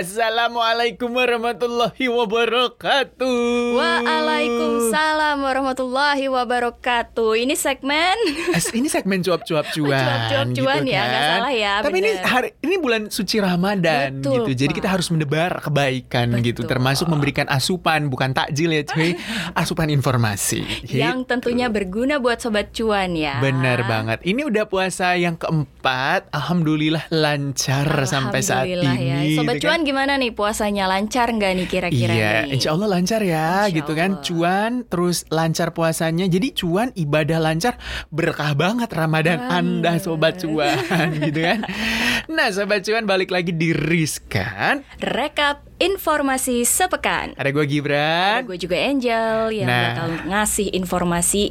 Assalamualaikum warahmatullahi wabarakatuh. Waalaikumsalam warahmatullahi wabarakatuh. Ini segmen As- ini segmen cuap-cuap cuan. Cuap-cuap cuan gitu ya, kan. nggak salah ya, Tapi ini bener. hari ini bulan suci Ramadan Betul, gitu. Jadi Pak. kita harus menebar kebaikan gitu, Betul. termasuk memberikan asupan bukan takjil ya, cuy. asupan informasi. yang Gitu. tentunya berguna buat sobat cuan ya. Benar banget. Ini udah puasa yang keempat. Alhamdulillah lancar sampai saat Alhamdulillah ini. ya. Sobat gitu kan. Gimana nih puasanya lancar nggak nih kira-kira Iya, nih? insya Allah lancar ya, Insya gitu kan. Cuan, terus lancar puasanya. Jadi cuan ibadah lancar, berkah banget Ramadan. Anda sobat cuan, gitu kan. Nah, sobat cuan balik lagi di Riskan. Rekap informasi sepekan. Ada gue Gibran. Gue juga Angel yang Nah. bakal ngasih informasi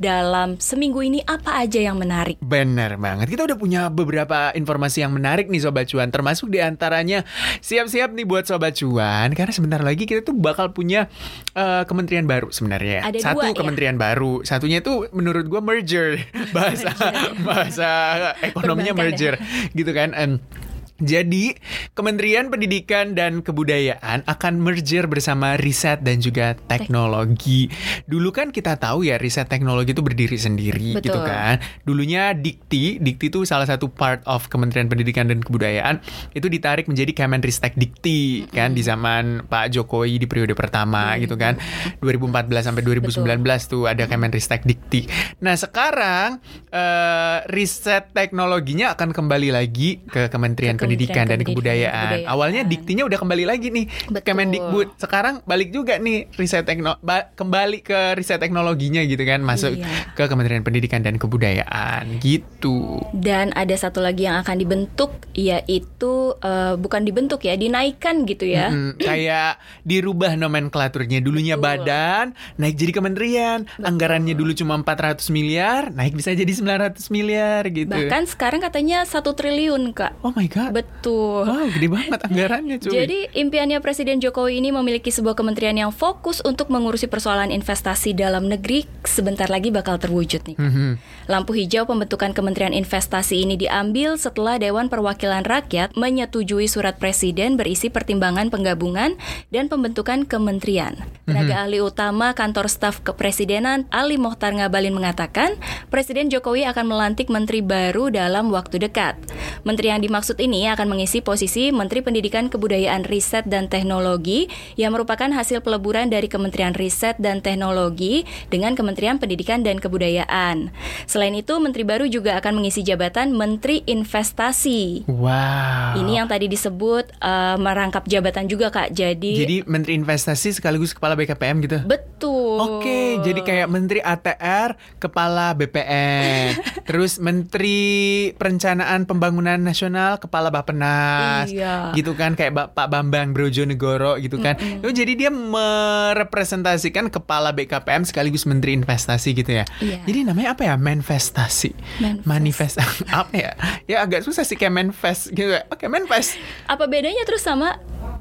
dalam seminggu ini apa aja yang menarik. Bener banget. Kita udah punya beberapa informasi yang menarik nih Sobat Cuan. Termasuk di antaranya siap-siap nih buat Sobat Cuan. Karena sebentar lagi kita tuh bakal punya eh, kementerian baru sebenarnya. Ada Satu dua, ya? kementerian baru. Satunya itu menurut gua merger. Bahasa bahasa ekonominya ya. merger. Gitu kan. Em, jadi, Kementerian Pendidikan dan Kebudayaan akan merger bersama riset dan juga teknologi. Dulu kan kita tahu ya riset teknologi itu berdiri sendiri gitu Betul. kan. Dulunya Dikti, Dikti itu salah satu part of Kementerian Pendidikan dan Kebudayaan itu ditarik menjadi Kemenristek Dikti kan di zaman Pak Jokowi di periode pertama gitu kan. 2014 sampai 2019 tuh ada Kemenristek Dikti. Nah, sekarang eh, riset teknologinya akan kembali lagi ke Kementerian Ke Pendidikan dan Kementerian Pendidikan dan Kebudayaan. Kebudayaan. Awalnya Diktinya udah kembali lagi nih Betul. Kemendikbud. Sekarang balik juga nih riset tekno ba- kembali ke riset teknologinya gitu kan masuk Iya. ke Kementerian Pendidikan dan Kebudayaan gitu. Dan ada satu lagi yang akan dibentuk yaitu eh, bukan dibentuk ya, dinaikkan gitu ya. Mm, kayak dirubah nomenklaturnya dulunya Betul. badan naik jadi kementerian anggarannya dulu cuma 400 miliar naik bisa jadi 900 miliar gitu Bahkan sekarang katanya satu triliun kak. oh my god Betul. wow gede banget anggarannya cuy Jadi impiannya Presiden Jokowi ini memiliki sebuah kementerian yang fokus untuk mengurusi persoalan investasi dalam negeri sebentar lagi bakal terwujud nih. Kak. Mhm. Lampu hijau pembentukan Kementerian Investasi ini diambil setelah Dewan Perwakilan Rakyat menyetujui surat Presiden berisi pertimbangan penggabungan dan pembentukan kementerian. Tenaga ahli utama kantor staf kepresidenan Ali Mohtar Ngabalin mengatakan, Presiden Jokowi akan melantik menteri baru dalam waktu dekat. Menteri yang dimaksud ini akan mengisi posisi Menteri Pendidikan Kebudayaan Riset dan Teknologi yang merupakan hasil peleburan dari Kementerian Riset dan Teknologi dengan Kementerian Pendidikan dan Kebudayaan. Selain itu, menteri baru juga akan mengisi jabatan Menteri Investasi. wow Ini yang tadi disebut eh, merangkap jabatan juga Kak. Jadi, jadi Menteri Investasi sekaligus Kepala BKPM gitu betul. Oke, jadi kayak Menteri ATR, Kepala BPN, terus Menteri Perencanaan Pembangunan Nasional, Kepala Bappenas, Iya. gitu kan kayak Ba- Pak Bambang Brojonegoro gitu kan. Itu jadi dia merepresentasikan Kepala BKPM sekaligus Menteri Investasi gitu ya. Iya. Jadi namanya apa ya? Manifestasi, Manifest. manifest apa ya? Ya agak susah sih kayak manifest gitu. ya. Oke, manifest. Apa bedanya terus sama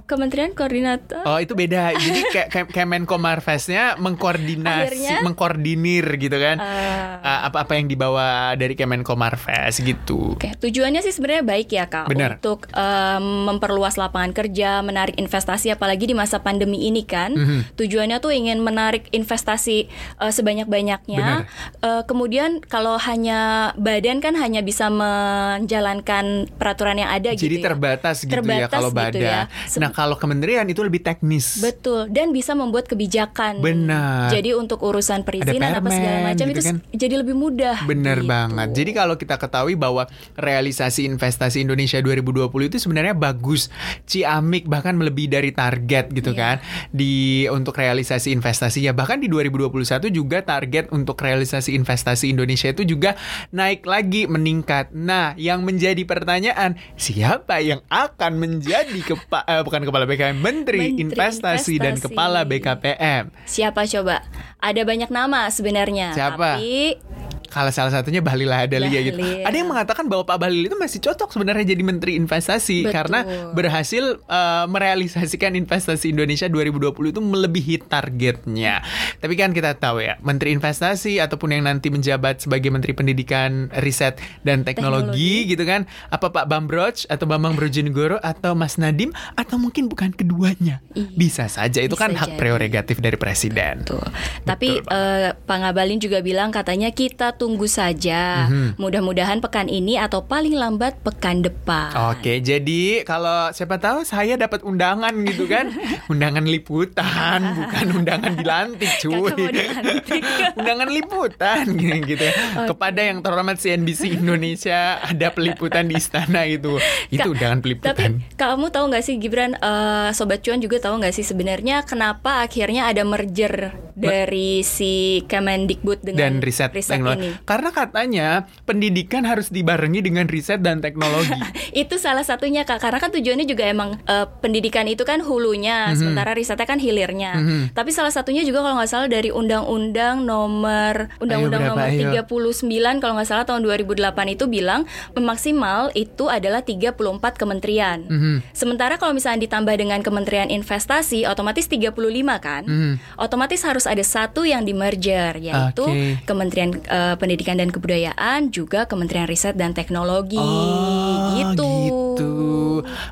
Kementerian Koordinator? Oh itu beda. Jadi kayak Kemenko Marvesnya mengkoordinasi, Akhirnya? mengkoordinir gitu kan. Ah. Uh, apa-apa yang dibawa dari Kemenko Marves gitu. Oke, tujuannya sih sebenarnya baik ya kak Benar. untuk em, memperluas lapangan kerja, menarik investasi, apalagi di masa pandemi ini kan. Mhm. Tujuannya tuh ingin menarik investasi eh, sebanyak-banyaknya. Eh, kemudian kalau hanya badan kan hanya bisa menjalankan peraturan yang ada Jadi gitu. ya. terbatas gitu ya Terbatas kalau gitu badan. ya. Nah kalau kementerian itu lebih teknis. Betul dan bisa membuat kebijakan. Benar. Jadi untuk urusan perizinan apa segala macam gitu itu kan. jadi lebih mudah. Bener gitu. banget. Jadi kalau kita ketahui bahwa realisasi investasi Indonesia 2020 itu sebenarnya bagus, ciamik bahkan melebihi dari target gitu Iya. kan di untuk realisasi investasinya. Bahkan di 2021 juga target untuk realisasi investasi Indonesia itu juga naik lagi meningkat. Nah, yang menjadi pertanyaan siapa yang akan menjadi kepa eh, bukan kepala BKM, Menteri, Menteri Investasi, dan Investasi. Kepala BKPM. Siapa coba? Ada banyak nama sebenarnya. Siapa? Tapi Kalau salah satunya Bahlil Lahadalia gitu. Ada yang mengatakan bahwa Pak Bahlil itu masih cocok sebenarnya jadi Menteri Investasi Betul. karena berhasil uh, merealisasikan investasi Indonesia 2020 itu melebihi targetnya. Tapi kan kita tahu ya, Menteri Investasi ataupun yang nanti menjabat sebagai Menteri Pendidikan, Riset dan Teknologi, gitu kan, apa Pak Bambroch atau Bambang Brojonegoro atau Mas Nadim atau mungkin bukan keduanya. Iya. Bisa saja itu Bisa kan hak jadi. prerogatif dari presiden. Tuh. Tapi eh, Pak Ngabalin juga bilang katanya kita tunggu saja. Mhm. Mudah-mudahan pekan ini atau paling lambat pekan depan. Oke, jadi kalau siapa tahu saya dapat undangan gitu kan, undangan liputan, bukan undangan dilantik, cuy. Dilantik. undangan liputan gitu ya. Kepada yang terhormat CNBC Indonesia ada peliputan di istana gitu. Itu Kak, undangan Tapi peliputan. kamu tahu nggak sih Gibran, eh, Sobat Cuan juga tahu nggak sih sebenarnya kenapa akhirnya ada merger dari si Kemendikbud dan dengan riset, riset teknologi. ini? Karena katanya pendidikan harus dibarengi dengan riset dan teknologi. Itu salah satunya kak, karena kan tujuannya juga emang eh, pendidikan itu kan hulunya, Mhm. sementara risetnya kan hilirnya. Tapi salah satunya juga kalau nggak salah dari Undang-Undang Nomor Undang-Undang? Nomor Ayo. 39 kalau nggak salah tahun 2008 itu bilang maksimal itu adalah 34 kementerian. Mhm. Sementara kalau misalnya ditambah dengan Kementerian Investasi, otomatis 35 kan? Mhm. Otomatis harus ada satu yang di merger, yaitu Oke. Kementerian eh, Pendidikan dan Kebudayaan, juga Kementerian Riset dan Teknologi. Oh, gitu. gitu.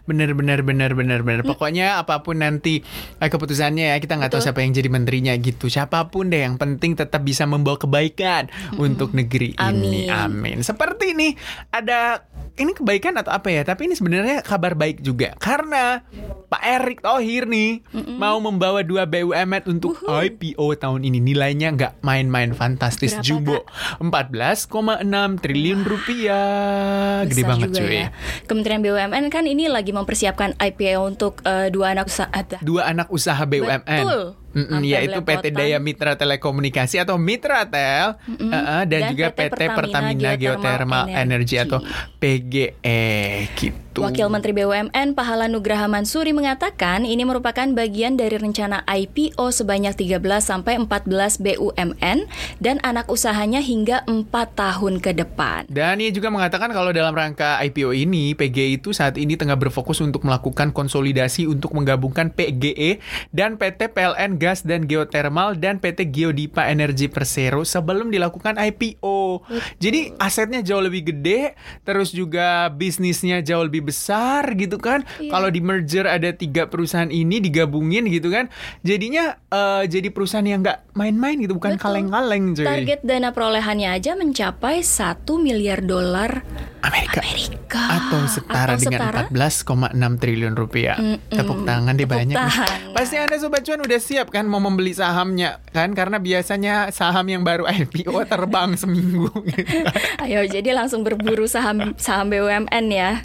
Bener bener bener bener bener. Pokoknya apa pun nanti eh, keputusannya ya kita nggak tahu siapa yang jadi menterinya gitu. Siapa pun deh yang penting tetap bisa membawa kebaikan untuk negeri ini. Amin. Amin. Seperti ini ada ini kebaikan atau apa ya? Tapi ini sebenarnya kabar baik juga karena Pak Erick Thohir nih mau membawa dua BUMN untuk IPO tahun ini. Nilainya nggak main-main fantastis Berapa, jumbo 14,6 triliun rupiah. Gede Besar banget juga cuy. ya. Kementerian BUMN kan ini lagi mempersiapkan IPO untuk eh, dua anak usaha. Dua anak usaha BUMN. Betul. Mm-mm, yaitu PT. Daya Mitra Telekomunikasi atau Mitratel Mm-mm. uh-uh, dan, Dan juga PT PT Pertamina, Pertamina Geothermal Geothermal Energy Energy. atau PGE gitu. Wakil Menteri BUMN Pahala Nugraha Mansuri mengatakan ini merupakan bagian dari rencana IPO sebanyak 13 sampai 14 BUMN dan anak usahanya hingga 4 tahun ke depan. Dan ia juga mengatakan kalau dalam rangka IPO ini, PGE itu saat ini tengah berfokus untuk melakukan konsolidasi untuk menggabungkan PGE dan PT PLN Gas dan Geothermal dan PT Geodipa Energi Persero sebelum dilakukan IPO. Jadi asetnya jauh lebih gede, terus juga bisnisnya jauh lebih besar gitu kan. Iya. Kalau di merger ada tiga perusahaan ini digabungin gitu kan, jadinya eh, jadi perusahaan yang nggak main-main gitu, bukan kaleng-kaleng. Target dana perolehannya aja mencapai 1 miliar dolar Amerika. Amerika atau setara Atau dengan setara? 14,6 triliun rupiah. Mm-mm. Tepuk tangan deh Tepuk banyak. nih. tangan. Pasti Anda sobat cuan udah siap kan mau membeli sahamnya kan karena biasanya saham yang baru IPO terbang seminggu gitu. Ayo jadi langsung berburu saham saham BUMN ya.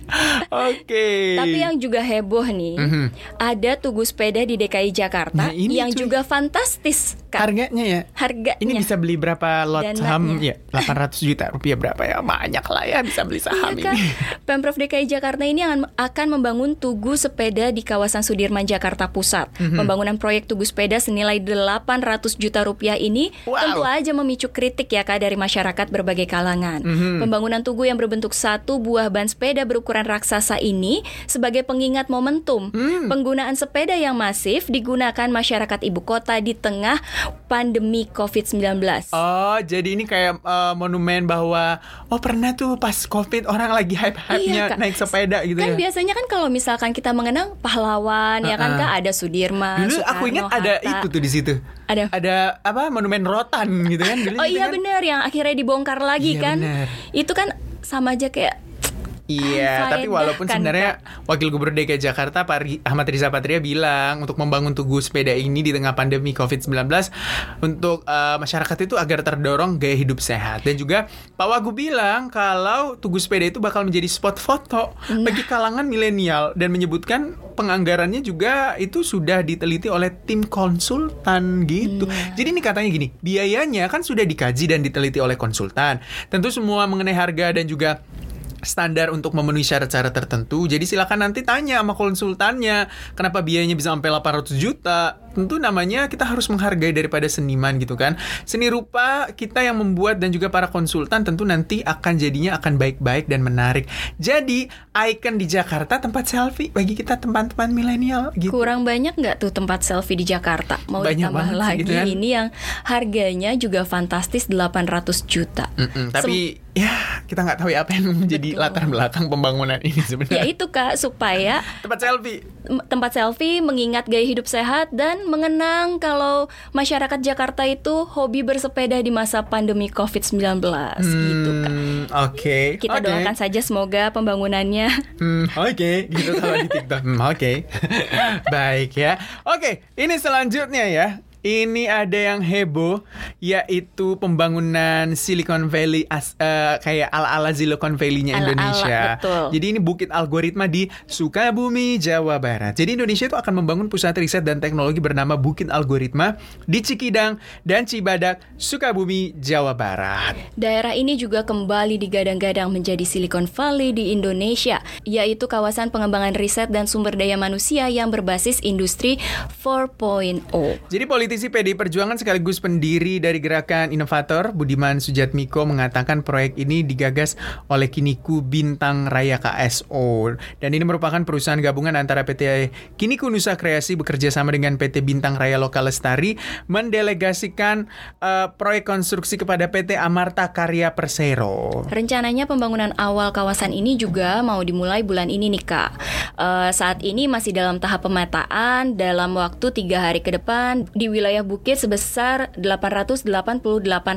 Oke. Tapi yang juga heboh nih, Mhm. ada Tugu Sepeda di DKI Jakarta Nah, ini, yang cuy. juga fantastis. Kak. harganya ya Harganya. ini bisa beli berapa lot Dananya. saham ya 800 juta rupiah berapa ya banyak lah ya bisa beli saham Iya kan? ini Pemprov DKI Jakarta ini akan, membangun tugu sepeda di kawasan Sudirman Jakarta Pusat. Mhm. Pembangunan proyek tugu sepeda senilai 800 juta rupiah ini Wow. tentu aja memicu kritik ya kak dari masyarakat berbagai kalangan. Mhm. Pembangunan tugu yang berbentuk satu buah ban sepeda berukuran raksasa ini sebagai pengingat momentum Hmm. penggunaan sepeda yang masif digunakan masyarakat ibu kota di tengah pandemi COVID-19. Oh, jadi ini kayak eh, monumen bahwa oh pernah tuh pas Covid orang lagi hype-hype-nya Iya, Kak. naik sepeda gitu kan ya. biasanya kan kalau misalkan kita mengenang pahlawan ya kan kak ada Sudirman, Dulu aku Soekarno, ingat ada Hatta. itu tuh di situ. Ada. Ada apa monumen rotan gitu kan dulu Oh gitu iya kan. benar yang akhirnya dibongkar lagi Iya, kan. benar. Itu kan sama aja kayak Iya, tapi Faedah walaupun kan, sebenarnya Wakil Gubernur DKI Jakarta Pak Ahmad Riza Patria bilang untuk membangun tugu sepeda ini di tengah pandemi COVID-19 untuk eh, masyarakat itu agar terdorong gaya hidup sehat dan juga Pak Wagub bilang kalau tugu sepeda itu bakal menjadi spot foto Nah. bagi kalangan milenial dan menyebutkan penganggarannya juga itu sudah diteliti oleh tim konsultan gitu. Nah. Jadi ini katanya gini, biayanya kan sudah dikaji dan diteliti oleh konsultan. Tentu semua mengenai harga dan juga standar untuk memenuhi syarat-syarat tertentu. Jadi silakan nanti tanya sama konsultannya, kenapa biayanya bisa sampai 800 juta. Tentu namanya kita harus menghargai daripada seniman gitu kan. Seni rupa kita yang membuat dan juga para konsultan tentu nanti akan jadinya akan baik-baik dan menarik. Jadi icon di Jakarta tempat selfie bagi kita teman-teman milenial gitu. Kurang banyak nggak tuh tempat selfie di Jakarta? Mau Banyak ditambah banget lagi gitu kan. ini yang harganya juga fantastis 800 juta. Mm-mm, tapi ya kita nggak tahu ya apa yang menjadi Betul. latar belakang pembangunan ini Ya sebenarnya. itu Kak supaya Tempat selfie. tempat selfie mengingat gaya hidup sehat dan mengenang kalau masyarakat Jakarta itu hobi bersepeda di masa pandemi Covid-19 gitu. Hmm, Oke. Kita oke. doakan saja semoga pembangunannya Hmm, oke, gitu kalau di TikTok. Hmm, oke. Baik ya. Oke, ini selanjutnya ya. Ini ada yang heboh yaitu pembangunan Silicon Valley as, eh, kayak ala-ala Silicon Valley-nya Ala-ala, Indonesia. betul. Jadi ini bukit algoritma di Sukabumi, Jawa Barat. Jadi Indonesia itu akan membangun pusat riset dan teknologi bernama Bukit Algoritma di Cikidang dan Cibadak, Sukabumi, Jawa Barat. Daerah ini juga kembali digadang-gadang menjadi Silicon Valley di Indonesia, yaitu kawasan pengembangan riset dan sumber daya manusia yang berbasis industri 4.0. Jadi politisi PDI Perjuangan sekaligus pendiri dari gerakan inovator Budiman Sujatmiko mengatakan proyek ini digagas oleh Kiniku Bintang Raya KSO dan ini merupakan perusahaan gabungan antara PT Kiniku Nusa Kreasi bekerja sama dengan PT Bintang Raya Lokal Lestari mendelegasikan eh, proyek konstruksi kepada PT Amarta Karya Persero. Rencananya pembangunan awal kawasan ini juga mau dimulai bulan ini nih kak. Eh, saat ini masih dalam tahap pemetaan dalam waktu tiga hari ke depan di wilayah bukit sebesar 888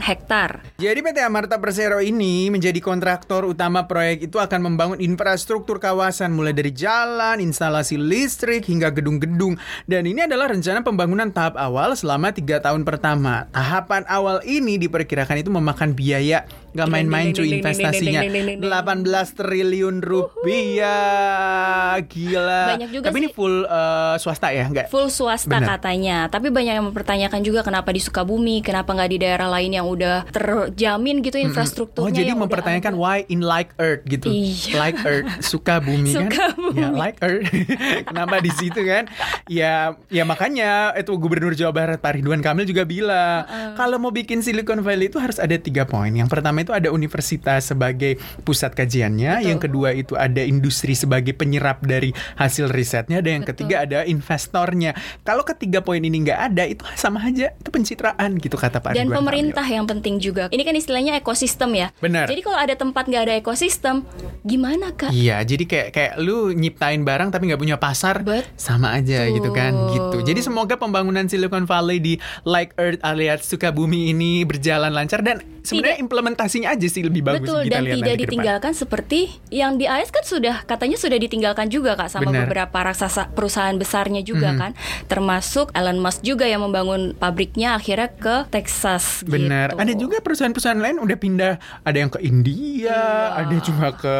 hektar. Jadi PT Amarta Persero ini menjadi kontraktor utama proyek itu akan membangun infrastruktur kawasan mulai dari jalan, instalasi listrik hingga gedung-gedung. Dan ini adalah rencana pembangunan tahap awal selama tiga tahun pertama. Tahapan awal ini diperkirakan itu memakan biaya nggak main-main cuy investasinya 18 triliun rupiah gila. Banyak juga Tapi ini sih. full eh, swasta ya nggak? Full swasta Benar. katanya, tapi banyak yang mempertanyakan juga kenapa di Sukabumi, kenapa nggak di daerah lain yang udah terjamin gitu infrastrukturnya. Oh jadi mempertanyakan why in like earth gitu. Iya. Like earth suka bumi kan. Sukabumi. Ya like earth. Kenapa di situ kan? Ya ya makanya itu Gubernur Jawa Barat Pak Ridwan Kamil juga bilang kalau mau bikin Silicon Valley itu harus ada tiga poin. Yang pertama itu ada universitas sebagai pusat kajiannya. Betul. Yang kedua itu ada industri sebagai penyerap dari hasil risetnya. Dan yang Betul. ketiga ada investornya. Kalau ketiga poin ini nggak ada itu sama aja itu pencitraan gitu kata Pak Dan Ridwan Kamil. pemerintah yang penting juga. Ini kan istilahnya ekosistem ya. Benar. Jadi kalau ada tempat nggak ada ekosistem, gimana kak? Iya, jadi kayak kayak lu nyiptain barang tapi nggak punya pasar, Betul. sama aja gitu kan, gitu. Jadi semoga pembangunan Silicon Valley di Like Earth alias Sukabumi ini berjalan lancar dan sebenarnya implementasinya aja sih lebih bagus Betul kita dan lihat tidak ke depan. ditinggalkan seperti yang di AS kan sudah katanya sudah ditinggalkan juga kak sama Benar. beberapa raksasa perusahaan besarnya juga Mhm. kan, termasuk Elon Musk juga yang membangun pabriknya akhirnya ke Texas. Benar. gitu. Ada juga perusahaan-perusahaan lain udah pindah, ada yang ke India, Iya. ada juga ke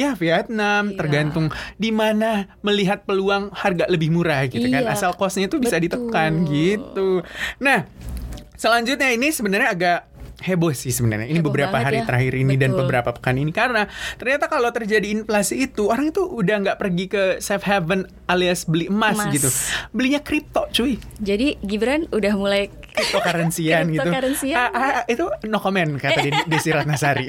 ya Vietnam, Iya. tergantung di mana melihat peluang harga lebih murah gitu kan. Iya. Asal kosnya itu bisa Betul. ditekan gitu. Nah, selanjutnya ini sebenarnya agak heboh sih sebenarnya. Ini Heboh beberapa hari ya. terakhir ini dan Betul. beberapa pekan ini karena ternyata kalau terjadi inflasi itu orang itu udah nggak pergi ke safe haven alias beli emas, Emas. gitu. Belinya kripto, cuy. Jadi Gibran udah mulai cryptocurrencyan gitu. Cryptocurrencyan. Ah, ah, itu no comment kata Desi Ratnasari.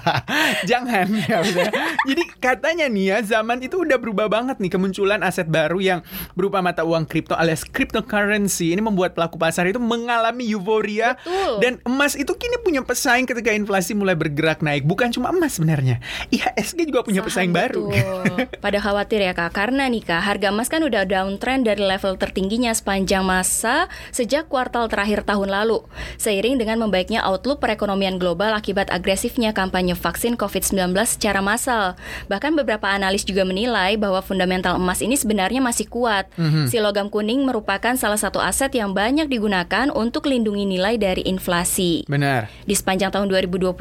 Jangan ya udah. Jadi katanya nih ya zaman itu udah berubah banget nih kemunculan aset baru yang berupa mata uang kripto alias cryptocurrency ini membuat pelaku pasar itu mengalami euforia Betul. dan emas itu kini punya pesaing ketika inflasi mulai bergerak naik. Bukan cuma emas sebenarnya. IHSG juga punya Saham, pesaing baru. betul. Pada khawatir ya kak, karena nih kak, harga emas kan udah downtrend dari level tertingginya sepanjang masa sejak kuartal terakhir tahun lalu. Seiring dengan membaiknya outlook perekonomian global akibat agresifnya kampanye vaksin COVID-19 secara massal. Bahkan beberapa analis juga menilai bahwa fundamental emas ini sebenarnya masih kuat. Mhm. Si logam kuning merupakan salah satu aset yang banyak digunakan untuk lindungi nilai dari inflasi. Benar. Di sepanjang tahun 2021,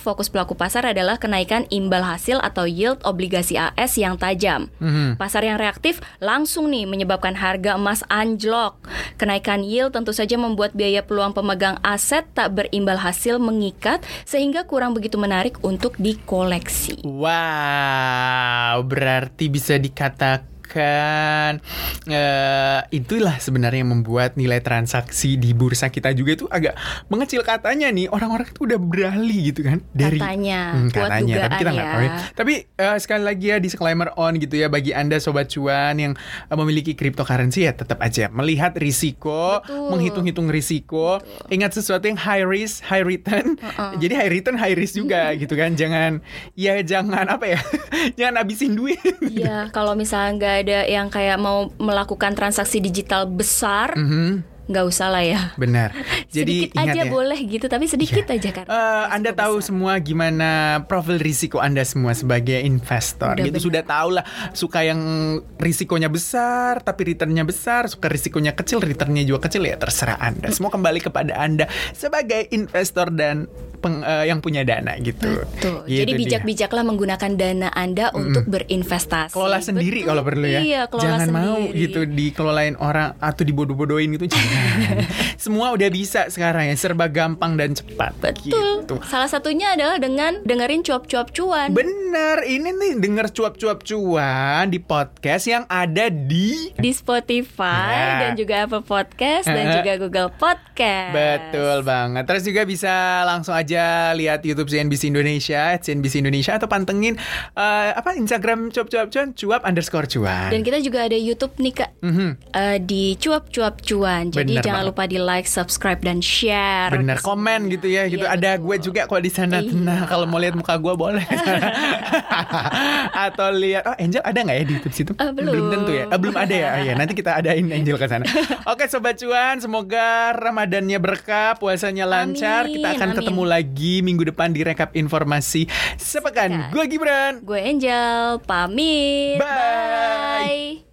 fokus pelaku pasar adalah kenaikan imbal hasil atau yield obligasi AS yang tajam. Mhm. Pasar yang reaktif langsung nih menyebabkan harga emas anjlok. Kenaikan yield tentu saja saja membuat biaya peluang pemegang aset tak berimbal hasil mengikat sehingga kurang begitu menarik untuk dikoleksi. Wow, berarti bisa dikatakan kan uh, itulah sebenarnya yang membuat nilai transaksi di bursa kita juga itu agak mengecil katanya nih orang-orang itu udah beralih gitu kan dari katanya hmm, katanya tapi kita nggak ya. tahu ya. tapi uh, sekali lagi ya disclaimer on gitu ya bagi anda sobat cuan yang uh, memiliki cryptocurrency ya tetap aja melihat risiko menghitung-hitung risiko Betul. ingat sesuatu yang high risk high return uh -uh. jadi high return high risk juga gitu kan jangan ya jangan apa ya jangan habisin duit Iya kalau misalnya nggak ada yang kayak mau melakukan transaksi digital besar, mm -hmm nggak usah lah ya. Benar. Jadi sedikit aja ya. boleh gitu, tapi sedikit ya. aja kan. Uh, anda tahu besar. semua gimana profil risiko Anda semua sebagai investor. Udah gitu bener. sudah tahu lah suka yang risikonya besar tapi returnnya besar, suka risikonya kecil returnnya juga kecil ya terserah Anda. Semua kembali kepada Anda sebagai investor dan peng, uh, yang punya dana gitu. Betul. Gitu Jadi bijak-bijaklah menggunakan dana Anda untuk berinvestasi. Kelola sendiri Betul. kalau perlu ya. Iya, Jangan sendiri. mau gitu dikelolain orang atau dibodoh-bodohin gitu. Semua udah bisa sekarang ya, serba gampang dan cepat. Betul. Gitu. Salah satunya adalah dengan dengerin cuap-cuap cuan. Bener, ini nih denger cuap-cuap cuan di podcast yang ada di di Spotify ya. dan juga Apple Podcast dan juga Google Podcast. Betul banget. Terus juga bisa langsung aja lihat YouTube CNBC Indonesia, CNBC Indonesia atau pantengin uh, apa Instagram cuap-cuap cuan, cuap underscore cuan. Dan kita juga ada YouTube nih kak mm -hmm. uh, di cuap-cuap cuan. Jadi Bener jangan banget. lupa di like, subscribe dan share. Bener komen gitu ya, gitu. Iya, ada betul. gue juga kok di sana. Iya. Nah, kalau mau lihat muka gue boleh. Atau lihat, oh Angel ada nggak ya di YouTube situ? Uh, belum. Belum tentu ya. Uh, belum ada ya. Oh, ya nanti kita adain Angel ke sana. Oke sobat cuan, semoga Ramadannya berkah, puasanya lancar. Amin, kita akan amin. ketemu lagi minggu depan di rekap informasi sepekan. Gue Gibran. Gue Angel. Pamit. Bye. Bye.